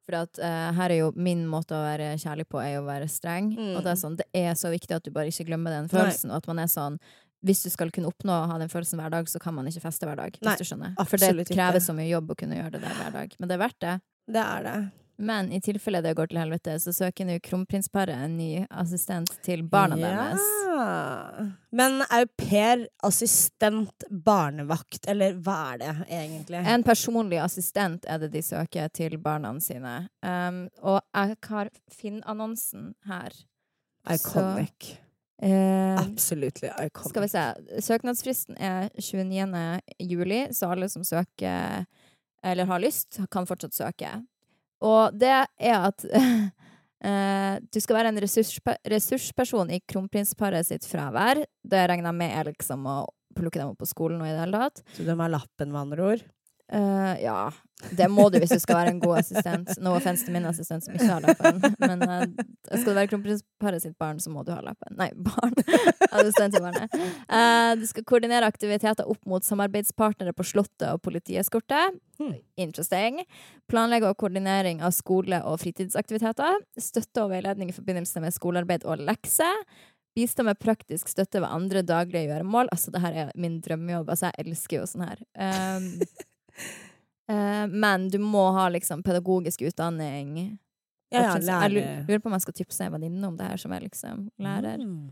For at uh, her er jo min måte å være kjærlig på, er å være streng. Mm. Og det er sånn, det er så viktig at du bare ikke glemmer den følelsen, og at man er sånn hvis du skal kunne oppnå å ha den følelsen hver dag, så kan man ikke feste hver dag. Nei, hvis du skjønner. For det krever så mye jobb å kunne gjøre det der hver dag. Men det er verdt det. Det er det. Men i tilfelle det går til helvete, så søker nå kronprinsparet en ny assistent til barna deres. Ja. Men au pair, assistent, barnevakt, eller hva er det egentlig? En personlig assistent er det de søker til barna sine. Um, og jeg har Finn-annonsen her. Iconic. Eh, Absolutely iconic. skal vi se. Søknadsfristen er 29. juli, så alle som søker eller har lyst, kan fortsatt søke. Og det er at Uh, [LAUGHS] du skal være en ressurspe ressursperson i kronprinsparet sitt fravær. Det regner jeg med er liksom å plukke dem opp på skolen og i det hele tatt. Så de har lappen, med andre ord? Eh, ja, det må du hvis du skal være en god assistent. No offense til min assistent som ikke har lappen. Men uh, skal du være kronprinsparet sitt barn, så må du ha lappen. Nei, barn. [LAUGHS] assistent til barnet. Eh, du skal koordinere aktiviteter opp mot samarbeidspartnere på Slottet og politieskorte. Hmm. Interesting. Planlegge og koordinering av skole- og fritidsaktiviteter. Støtte og veiledning i forbindelse med skolearbeid og lekser. Bistå med praktisk støtte ved andre daglige gjøremål. Altså, det her er min drømmejobb. Altså, jeg elsker jo sånn her. Um, men du må ha liksom pedagogisk utdanning. Ja, ja, Jeg lurer, på om jeg skal tipse en venninne om det her, som er liksom lærer. Mm.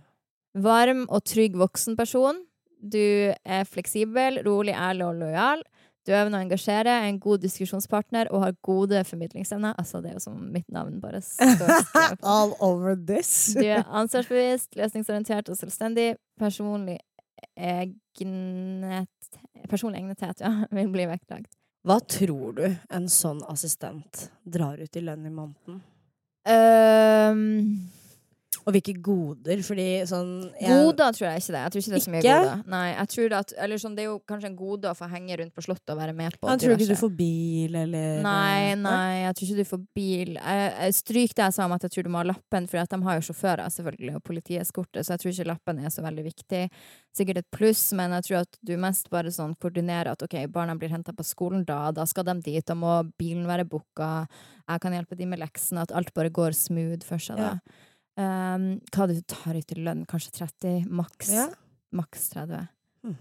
Varm og trygg voksenperson. Du er fleksibel, rolig, ærlig og lojal. Du evner å engasjere, er en god diskusjonspartner og har gode formidlingsevner. Altså, det er jo som mitt navn bare står. [LAUGHS] All over this. Du er ansvarsbevisst, løsningsorientert og selvstendig. Personlig egnet Personlig egnethet, ja, [LAUGHS] vil bli vektlagt. Hva tror du en sånn assistent drar ut i lønn i måneden? Um, Og hvilke goder? Fordi sånn jeg- Goder tror jeg ikke det. Jeg tror ikke det er så mye Ikke? goder. Nei, jeg tror at, eller sånn, det er jo kanskje en gode å få henge rundt på Slottet og være med på Jeg tror ikke du får bil, eller Nei, nei, jeg tror ikke du får bil. Jeg, jeg Stryk det jeg sa om at jeg tror du må ha lappen, for de har jo sjåfører selvfølgelig, og politieskorte, så jeg tror ikke lappen er så veldig viktig. Sikkert et pluss, men jeg tror at du mest bare sånn koordinerer at ok, barna blir henta på skolen da, da skal de dit, da må bilen være booka, jeg kan hjelpe de med leksene, at alt bare går smooth for seg da. Um, hva du tar ut i lønn? Kanskje 30? Maks. Ja. Maks 30. Mm.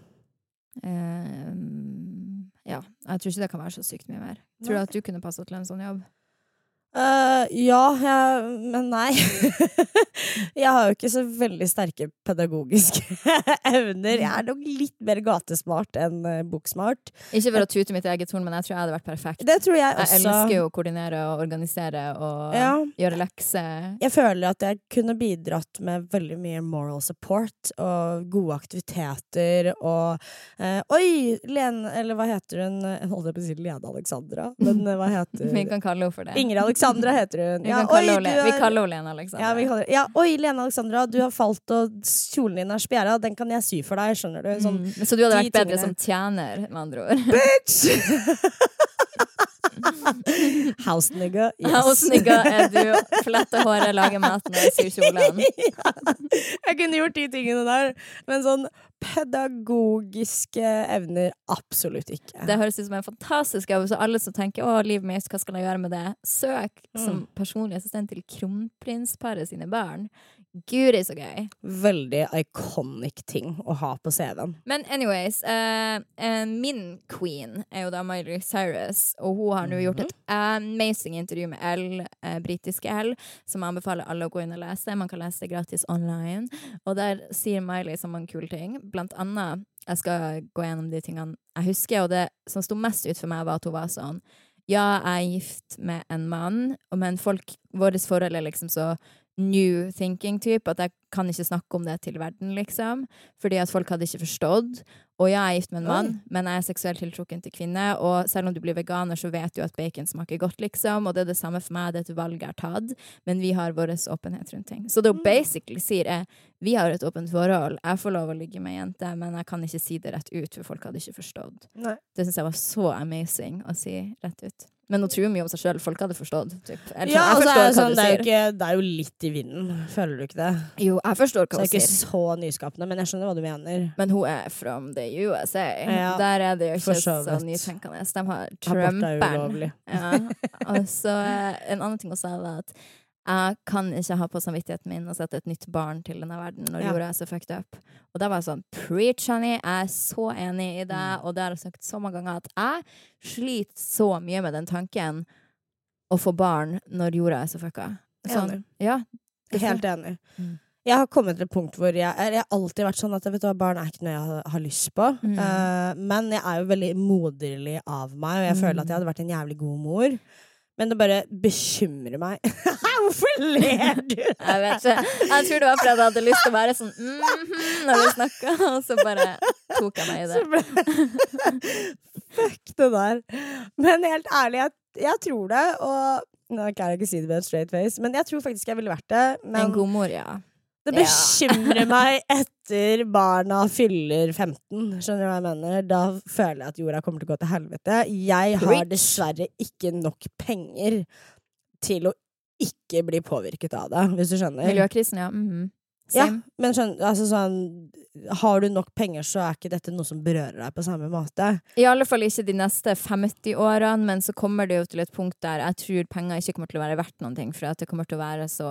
Um, ja. Jeg tror ikke det kan være så sykt mye mer. Tror du at du kunne passet til en sånn jobb? Eh, ja, jeg, men nei. [LAUGHS] jeg har jo ikke så veldig sterke pedagogiske [LAUGHS] evner. Jeg er nok litt mer gatesmart enn uh, boksmart. Ikke for å tute mitt eget horn, men jeg tror jeg hadde vært perfekt. Det tror jeg Jeg elsker jo å koordinere og organisere og Ja. gjøre lekser. Jeg føler at jeg kunne bidratt med veldig mye moral support og gode aktiviteter og uh, Oi! Lene Eller hva heter hun? Jeg holdt på å si Lene Alexandra, men eh, hva [LAUGHS] heter Vi kan kalle henne for det. Ingrid Alexandra heter hun. Vi, Ja, oi, henne, du Le- vi er- kaller henne Lena Alexandra. ja, vi kaller, ja, oi, Lene Alexandra, du har falt og kjolen din er spjæra. Den kan jeg sy for deg, skjønner du. Sånn, mm. Så du hadde vært bedre tingene. som tjener, med andre ord? bitch! [LAUGHS] [LAUGHS] House nigga, yes. House-nigga er du. Flette håret, lage maten og sy kjolen. [LAUGHS] Jeg kunne gjort de tingene der, men sånn pedagogiske evner absolutt ikke. Det høres ut som en fantastisk jobb. Så alle som tenker 'Å, livet mitt, hva skal jeg gjøre med det?' Søk som Mm. personlig assistent til kronprinsparet sine barn. Guri, så gøy. Veldig iconic ting å ha på CV-en. Men anyways, uh, uh, min queen er jo da Miley Cyrus, og hun har nå gjort et amazing intervju med L, uh, britiske L, som jeg anbefaler alle å gå inn og lese. Man kan lese det gratis online. Og der sier Miley så mange kule ting. Blant annet, jeg skal gå gjennom de tingene jeg husker, og det som sto mest ut for meg, var at hun var sånn Ja, jeg er gift med en mann, men folk, vårt forhold er liksom så new thinking-type, at jeg kan ikke snakke om det til verden, liksom. Fordi at folk hadde ikke forstått. Og ja, jeg er gift med en mann, Oi. men jeg er seksuelt tiltrukken til kvinner. Og selv om du blir veganer, så vet du at bacon smaker godt, liksom. Og det er det samme for meg, det er et valg jeg har tatt. Men vi har vår åpenhet rundt ting. Så det hun basically sier, er vi har et åpent forhold. Jeg får lov å ligge med ei jente, men jeg kan ikke si det rett ut, for folk hadde ikke forstått. Nei. Det syns jeg var så amazing å si rett ut. Men hun tror mye om seg sjøl. Folk hadde forstått. Typ. Ja, sånn, altså, jeg er forstår det, hva sånn, du det, er jo sier. ikke, det er jo litt i vinden, føler du ikke det? Jo, jeg forstår hva hun sier. det er ikke så nyskapende, men jeg skjønner hva du mener. Men hun er from the USA. Ja, Der er det jo ikke så så nytenkende. De har er Trumperen. Ja. Og så eh, en annen ting hun sa, var at jeg kan ikke ha på samvittigheten min å sette et nytt barn til denne verden når Ja. jorda er så fucked up. Og da var jeg sånn Preach, honey! Jeg er så enig i deg. Mm. Og det har jeg sagt så mange ganger at jeg sliter så mye med den tanken å få barn når jorda er så fucka. Sånn, Enig. ja. Helt enig. Mm. Jeg har kommet til et punkt hvor jeg, jeg har alltid vært sånn at vet du, barn er ikke noe jeg har, har lyst på. Mm. Uh, men jeg er jo veldig moderlig av meg, og jeg føler at jeg hadde vært en jævlig god mor. Men det bare bekymrer meg. [LAUGHS] Hvorfor ler du? Jeg vet ikke. Jeg tror det var fordi jeg hadde lyst til å være sånn mhm når vi snakka, og så bare tok jeg meg i det. Fuck det der. Men helt ærlig, jeg, jeg tror det, og nå kan jeg ikke si det med en straight face, men jeg tror faktisk jeg ville vært det. Men En god mor, ja. Det Ja. bekymrer [LAUGHS] meg etter barna fyller 15. Skjønner du hva jeg mener? Da føler jeg at jorda kommer til å gå til helvete. Jeg har dessverre ikke nok penger til å ikke bli påvirket av det, hvis du skjønner. Miljøkrisen, ja. mhm. Ja, Same. men skjønn, altså sånn Har du nok penger, så er ikke dette noe som berører deg på samme måte. I alle fall ikke de neste 50 årene, men så kommer det jo til et punkt der jeg tror penger ikke kommer til å være verdt noen ting, for at det kommer til å være så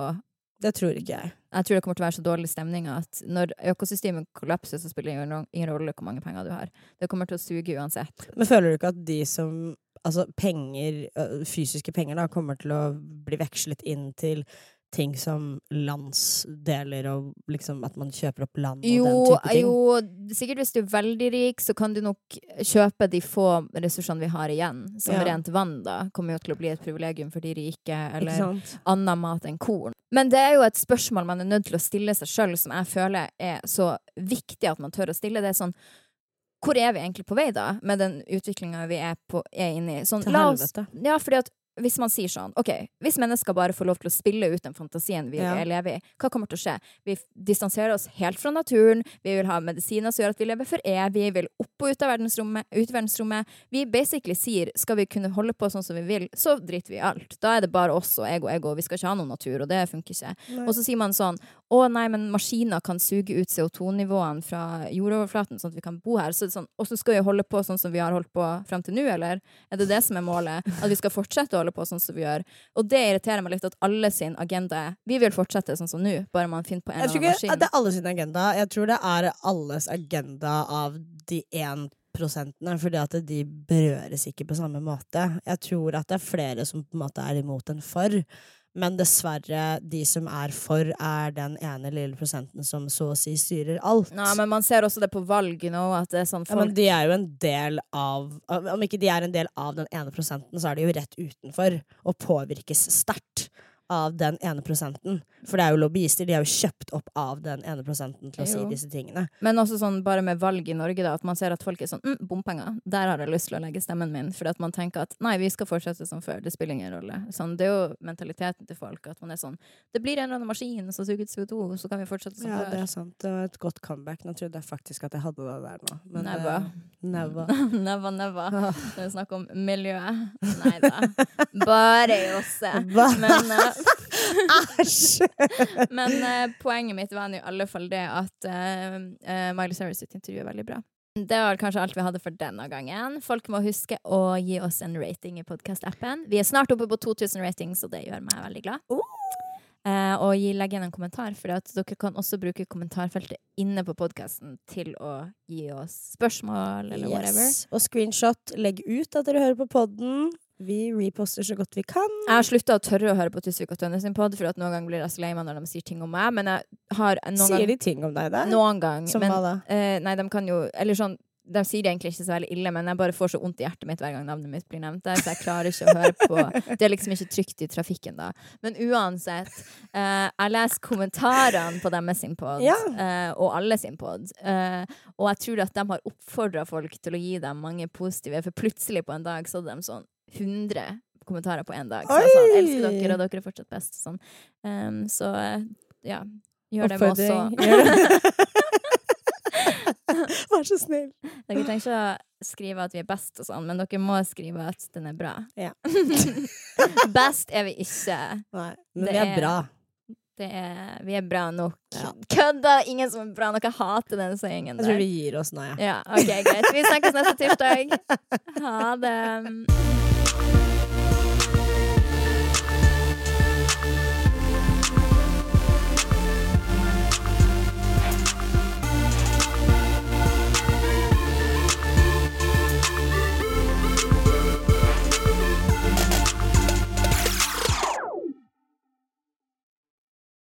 Det tror ikke jeg. jeg tror det kommer til å være så dårlig stemning at når økosystemet kollapser, så spiller det ingen rolle hvor mange penger du har. Det kommer til å suge uansett. Men føler du ikke at de som Altså penger, fysiske penger, da, kommer til å bli vekslet inn til ting som landsdeler og liksom at man kjøper opp land og Jo, den type ting? jo, sikkert hvis du er veldig rik, så kan du nok kjøpe de få ressursene vi har igjen. Som Ja. rent vann, da. Kommer jo til å bli et privilegium for de rike, eller annen mat enn korn. Men det er jo et spørsmål man er nødt til å stille seg sjøl, som jeg føler er så viktig at man tør å stille. Det er sånn Hvor er vi egentlig på vei, da, med den utviklinga vi er, på, er inne i? Sånn, Til la oss- helvete. Ja, fordi at hvis man sier sånn OK, hvis mennesker bare får lov til å spille ut den fantasien vi Ja. lever i, hva kommer til å skje? Vi distanserer oss helt fra naturen, vi vil ha medisiner som gjør at vi lever for evig, vi vil opp og ut av verdensrommet, ut verdensrommet. Vi basically sier skal vi kunne holde på sånn som vi vil, så driter vi i alt. Da er det bare oss og ego, ego, vi skal ikke ha noen natur, og det funker ikke. Nei. Og så sier man sånn å nei, men maskiner kan suge ut CO2-nivåene fra jordoverflaten, sånn at vi kan bo her. Så sånn, så skal vi holde på sånn som vi har holdt på frem til nå, eller? Er det det som er målet? At vi skal fortsette å holde på sånn som vi gjør? Og det irriterer meg litt at alle sin agenda er vi vil fortsette sånn som nå, bare man finner på en Jeg eller tror annen ikke at maskin. det er alle sin agenda. Jeg tror det er alles agenda av de én prosentene, fordi at de berøres ikke på samme måte. Jeg tror at det er flere som på en måte er imot enn for. Men dessverre, de som er for, er den ene lille prosenten som så å si styrer alt. Nei, men man ser også det på valg nå, at det er sånn folk Ja, men de er jo en del av Om ikke de er en del av den ene prosenten, så er de jo rett utenfor og påvirkes sterkt av den ene prosenten. For det er jo lobbyister. De er jo kjøpt opp av den ene prosenten til å si disse tingene. Men også sånn bare med valg i Norge, da, at man ser at folk er sånn mm, bompenger, der har jeg lyst til å legge stemmen min. Fordi at man tenker at nei, vi skal fortsette som før, det spiller ingen rolle. Sånn, det er jo mentaliteten til folk, at man er sånn det blir en eller annen maskin som suger ut CO2, så kan vi fortsette som Ja, det er sant. Det var et godt comeback. Nå trodde jeg faktisk at jeg hadde det der nå. Men Nei, never, [LAUGHS] Never. Neva. Når vi snakker om miljøet. Nei da. Bare Josse. [LAUGHS] Men, eh, Æsj! [LAUGHS] men uh, poenget mitt var i alle fall det at uh, Miley Cyrus sitt intervju er veldig bra. Det var kanskje alt vi hadde for denne gangen. Folk må huske å gi oss en rating i podkast-appen. Vi er snart oppe på 2000 ratings, og det gjør meg veldig glad. Eh, og gi, legg igjen en kommentar, for dere kan også bruke kommentarfeltet inne på podkasten til å gi oss spørsmål eller whatever. Og screenshot. Legg ut at dere hører på podden. Vi reposter så godt vi kan. Jeg har slutta å tørre å høre på Tusvik og Tønne sin pod, for at noen ganger blir jeg så lei meg når de sier ting om meg. Men jeg har noen Sier gang, de ting om deg der? noen gang Som men, hva da? eh, Nei, de kan jo Eller sånn de sier det egentlig ikke så veldig ille, men jeg bare får så vondt i hjertet mitt hver gang navnet mitt blir nevnt der, så jeg klarer ikke å høre på Det er liksom ikke trygt i trafikken da. Men uansett, eh, jeg leser kommentarene på deres sin pod, Ja. eh, og alle sin pod, eh, og jeg tror at de har oppfordra folk til å gi dem mange positive, for plutselig på en dag så hadde de sånn 100 kommentarer på en dag. Så jeg sa sånn, elsker dere, og dere er fortsatt best. Sånn. Um, så eh, ja, gjør det med oss òg. [LAUGHS] [LAUGHS] Vær så snill. Dere trenger ikke å skrive at vi er best, og sånn, men dere må skrive at den er bra. Ja. [LAUGHS] best er vi ikke. Nei, men Det vi er er- bra. Det er, vi er bra nok. Ja. Kødda! Ingen som er bra nok. Jeg hater den sayingen Jeg tror vi gir oss nå, jeg. Ja, ok, greit. Vi snakkes neste [LAUGHS] tirsdag. Ha det.